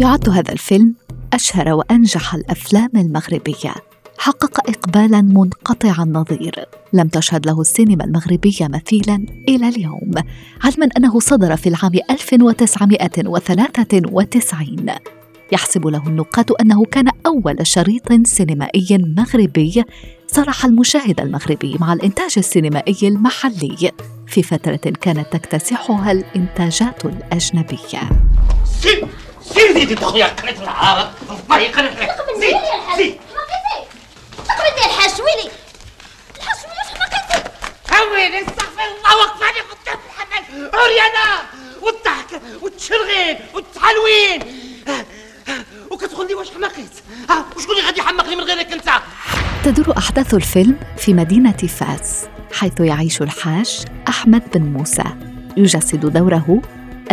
يعد هذا الفيلم أشهر وأنجح الأفلام المغربية. حقق إقبالا منقطع النظير. لم تشهد له السينما المغربية مثيلا إلى اليوم علما أنه صدر في العام 1993 يحسب له النقاد أنه كان أول شريط سينمائي مغربي صرح المشاهد المغربي مع الإنتاج السينمائي المحلي. في فترة كانت تكتسحها الإنتاجات الأجنبية. سير زيدي تخويا قريت العارض باهي قريت لك زيد زيد حماقتي تقبل الحاج. ويلي؟ الحاج ويلي حماقتي ويلي استغفر الله وقفاني قدام الحمل عريانة والضحك والتشرغيل والتحلوين. وكتقول لي واش حماقيت وشكون اللي غادي يحمقني من غيرك انت؟ تدور أحداث الفيلم في مدينة فاس حيث يعيش الحاج أحمد بن موسى. يجسد دوره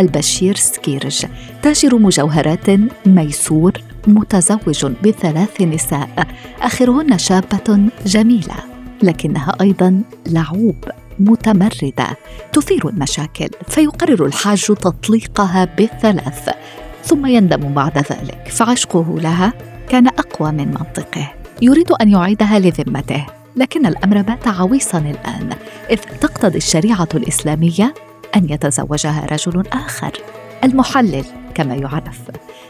البشير سكيرج. تاجر مجوهرات ميسور متزوج بثلاث نساء. آخرهن شابة جميلة لكنها أيضا لعوب متمردة. تثير المشاكل فيقرر الحاج تطليقها بالثلاث. ثم يندم بعد ذلك فعشقه لها كان أقوى من منطقه. يريد أن يعيدها لذمته لكن الأمر بات عويصا الآن إذ تقتضي الشريعة الإسلامية أن يتزوجها رجل آخر المحلل كما يعرف.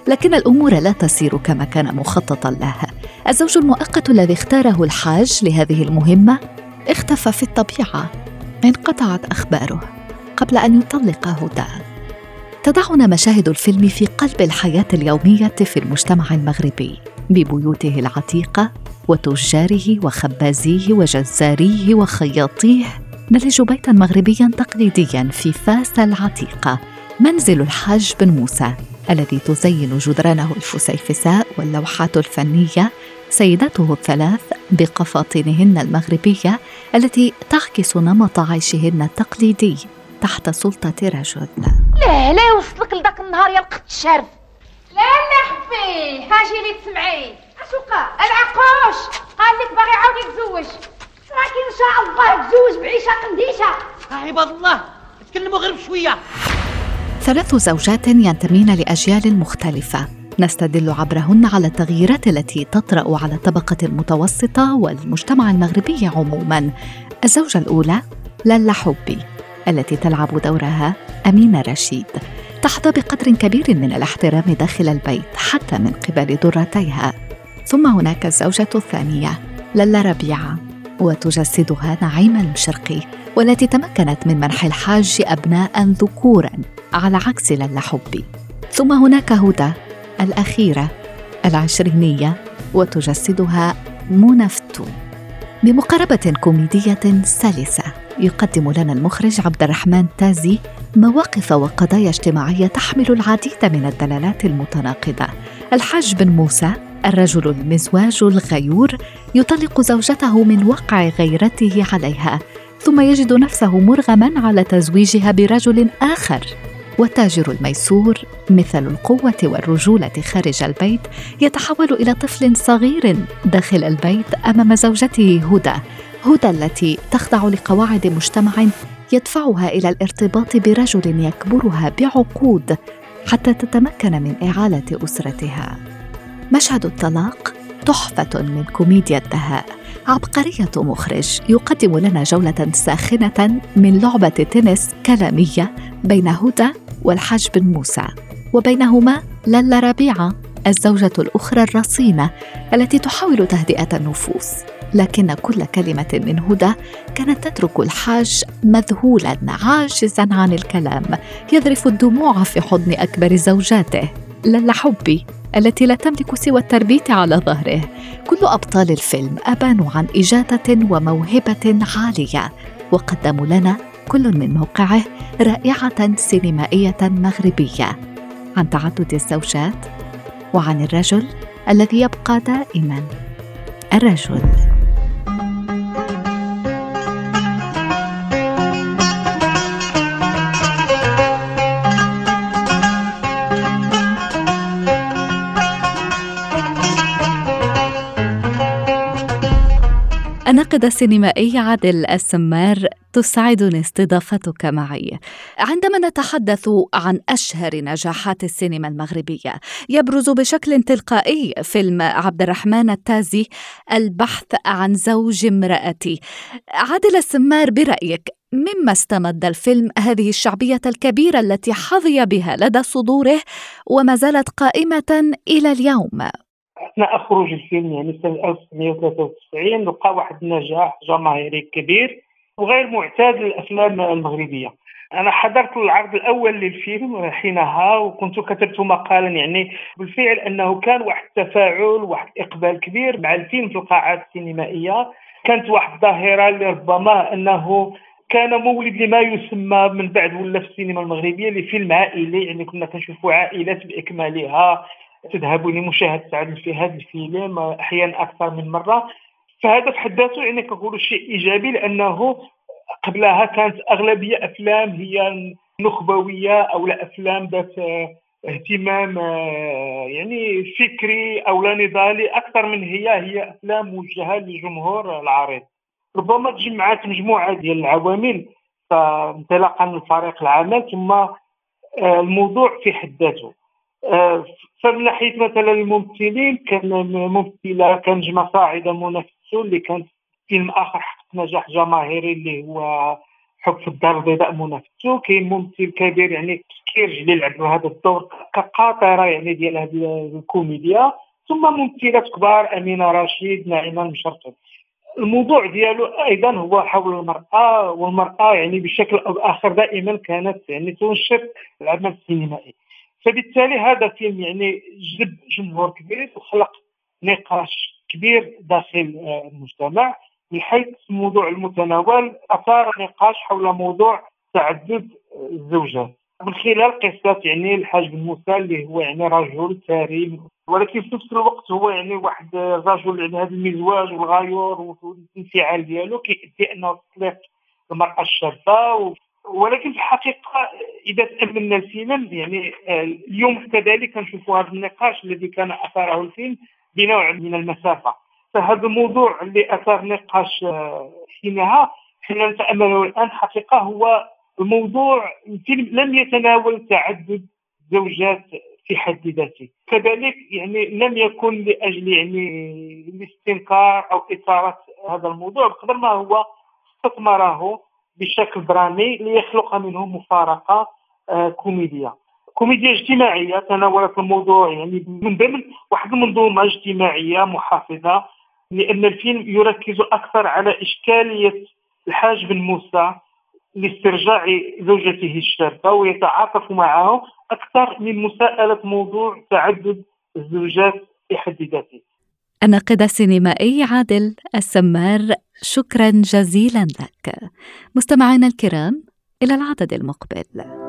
لكن الأمور لا تسير كما كان مخططا لها. الزوج المؤقت الذي اختاره الحاج لهذه المهمة اختفى في الطبيعة انقطعت أخباره قبل أن يطلق هدى تضعنا مشاهد الفيلم في قلب الحياة اليومية في المجتمع المغربي ببيوته العتيقة وتجاره وخبازيه وجزاريه وخياطيه نلج بيتا مغربيا تقليديا في فاس العتيقة منزل الحاج بن موسى الذي تزين جدرانه الفسيفساء واللوحات الفنية سيداته الثلاث بقفاطينهن المغربية التي تعكس نمط عيشهن التقليدي تحت سلطة رجل لا لا يوصلك لذاك النهار يا لقط الشرف. لا لا حبي هاجي لي تسمعي. اشوقا العقوش. قال لك باغي يعاود يتزوج. راكي ان شاء الله تزوج بعيشه قنديشه عباد الله تكلموا غير بشوية. ثلاث زوجات ينتمين لأجيال مختلفة. نستدل عبرهن على التغييرات التي تطرأ على الطبقه المتوسطة والمجتمع المغربي عموما. الزوجة الأولى لالا حبي التي تلعب دورها أمينة رشيد. تحظى بقدر كبير من الاحترام داخل البيت حتى من قبل ذرتيها. ثم هناك الزوجة الثانية لالا ربيعة. وتجسدها نعيم المشرقي والتي تمكنت من منح الحاج أبناء ذكورا على عكس لالا حبي ثم هناك هدى الأخيرة العشرينية وتجسدها منى فتون بمقاربة كوميدية سلسة يقدم لنا المخرج عبد الرحمن تازي مواقف وقضايا اجتماعية تحمل العديد من الدلالات المتناقضة. الحاج بن موسى الرجل المزواج الغيور يطلق زوجته من وقع غيرته عليها ثم يجد نفسه مرغما على تزويجها برجل آخر. والتاجر الميسور مثل القوة والرجولة خارج البيت يتحول إلى طفل صغير داخل البيت أمام زوجته هدى هدى التي تخضع لقواعد مجتمع يدفعها إلى الارتباط برجل يكبرها بعقود حتى تتمكن من إعالة أسرتها. مشهد الطلاق تحفة من كوميديا الدهاء. عبقرية مخرج يقدم لنا جولة ساخنة من لعبة تنس كلامية بين هدى والحاج بن موسى وبينهما لالا ربيعة الزوجة الأخرى الرصينة التي تحاول تهدئة النفوس. لكن كل كلمة من هدى كانت تترك الحاج مذهولا عاجزا عن الكلام يذرف الدموع في حضن أكبر زوجاته لالا حبي. التي لا تملك سوى التربيت على ظهره. كل أبطال الفيلم أبانوا عن اجاده وموهبة عالية وقدموا لنا كل من موقعه رائعة سينمائية مغربية. عن تعدد الزوجات وعن الرجل الذي يبقى دائما الرجل. الناقد السينمائي عادل السمار تسعدني استضافتك معي. عندما نتحدث عن أشهر نجاحات السينما المغربية يبرز بشكل تلقائي فيلم عبد الرحمن التازي البحث عن زوج امرأتي. عادل السمار برأيك مما استمد الفيلم هذه الشعبية الكبيرة التي حظي بها لدى صدوره وما زالت قائمة إلى اليوم؟ اثناء خروج الفيلم يعني سنه 1993 لقى واحد النجاح جماهيري كبير وغير معتاد للأفلام المغربية. أنا حضرت العرض الأول للفيلم حينها وكنت كتبت مقالا يعني بالفعل أنه كان واحد التفاعل واحد إقبال كبير مع الفيلم في القاعات السينمائية. كانت واحد الظاهره اللي ربما أنه كان مولد لما يسمى من بعد ولا في السينما المغربية لفيلم عائلي يعني كنا كنشوفوا عائلات بإكمالها. تذهب لمشاهدة في هذا الفيلم أحيانا أكثر من مرة. فهذا في حد ذاته يعني كنقولوا شيء إيجابي لأنه قبلها كانت أغلبية أفلام هي نخبوية أو لا أفلام ذات اهتمام يعني فكري أو لا نضالي. أكثر من هي هي أفلام موجهة للجمهور العريض. ربما تجمعات مجموعة ديال العوامل فانطلاقا من فريق العمل ثم الموضوع في حد ذاته فمن ناحية مثلا الممثلين كان ممثلة كنجمه صاعدة منافسة اللي كان فيلم آخر حقق نجاح جماهيري اللي هو حب في الدار البيضاء منافسة. كاين ممثل كبير يعني كيرج اللي لعب هذا الدور كقاطره يعني ديال هذه الكوميديا. ثم ممثلات كبار أمينة رشيد نعيمة المشرطب الموضوع ديالو أيضا هو حول المرأة والمرأة يعني بشكل أو بآخر دائما كانت يعني تنشط العمل السينمائي. فبالتالي هذا فيلم يعني جذب جمهور كبير وخلق نقاش كبير داخل آه، المجتمع من حيث الموضوع المتناول أثار نقاش حول موضوع تعدد الزوجات. من خلال قصة يعني الحاج بن موسى اللي هو يعني رجل ثري ولكن في نفس الوقت هو يعني واحد الرجل يعني هذا المزواج والغيور والانفعال ديالو كيأدي انه تطلق المرأة الشابة ولكن في الحقيقة إذا تأملنا الفيلم يعني آه، اليوم كذلك كنشوفوا هذا النقاش الذي كان أثاره الفيلم بنوع من المسافة. فهذا الموضوع اللي أثار نقاش آه، حينها. حين نتأمله الآن. حقيقة هو الموضوع الفيلم لم يتناول تعدد زوجات في حد ذاته. كذلك يعني لم يكن لأجل يعني الاستنكار أو إثارة هذا الموضوع بقدر ما هو استثمره بشكل درامي ليخلق منه مفارقة آه كوميدية. كوميديا اجتماعية تناولت الموضوع يعني من ضمن واحد المنظومة اجتماعية محافظة لأن الفيلم يركز أكثر على إشكالية الحاج بن موسى لاسترجاع زوجته الشابة ويتعاطف معه أكثر من مساءلة موضوع تعدد الزوجات في حد ذاته. الناقد السينمائي عادل السمار. شكرا جزيلا لك. مستمعينا الكرام إلى العدد المقبل.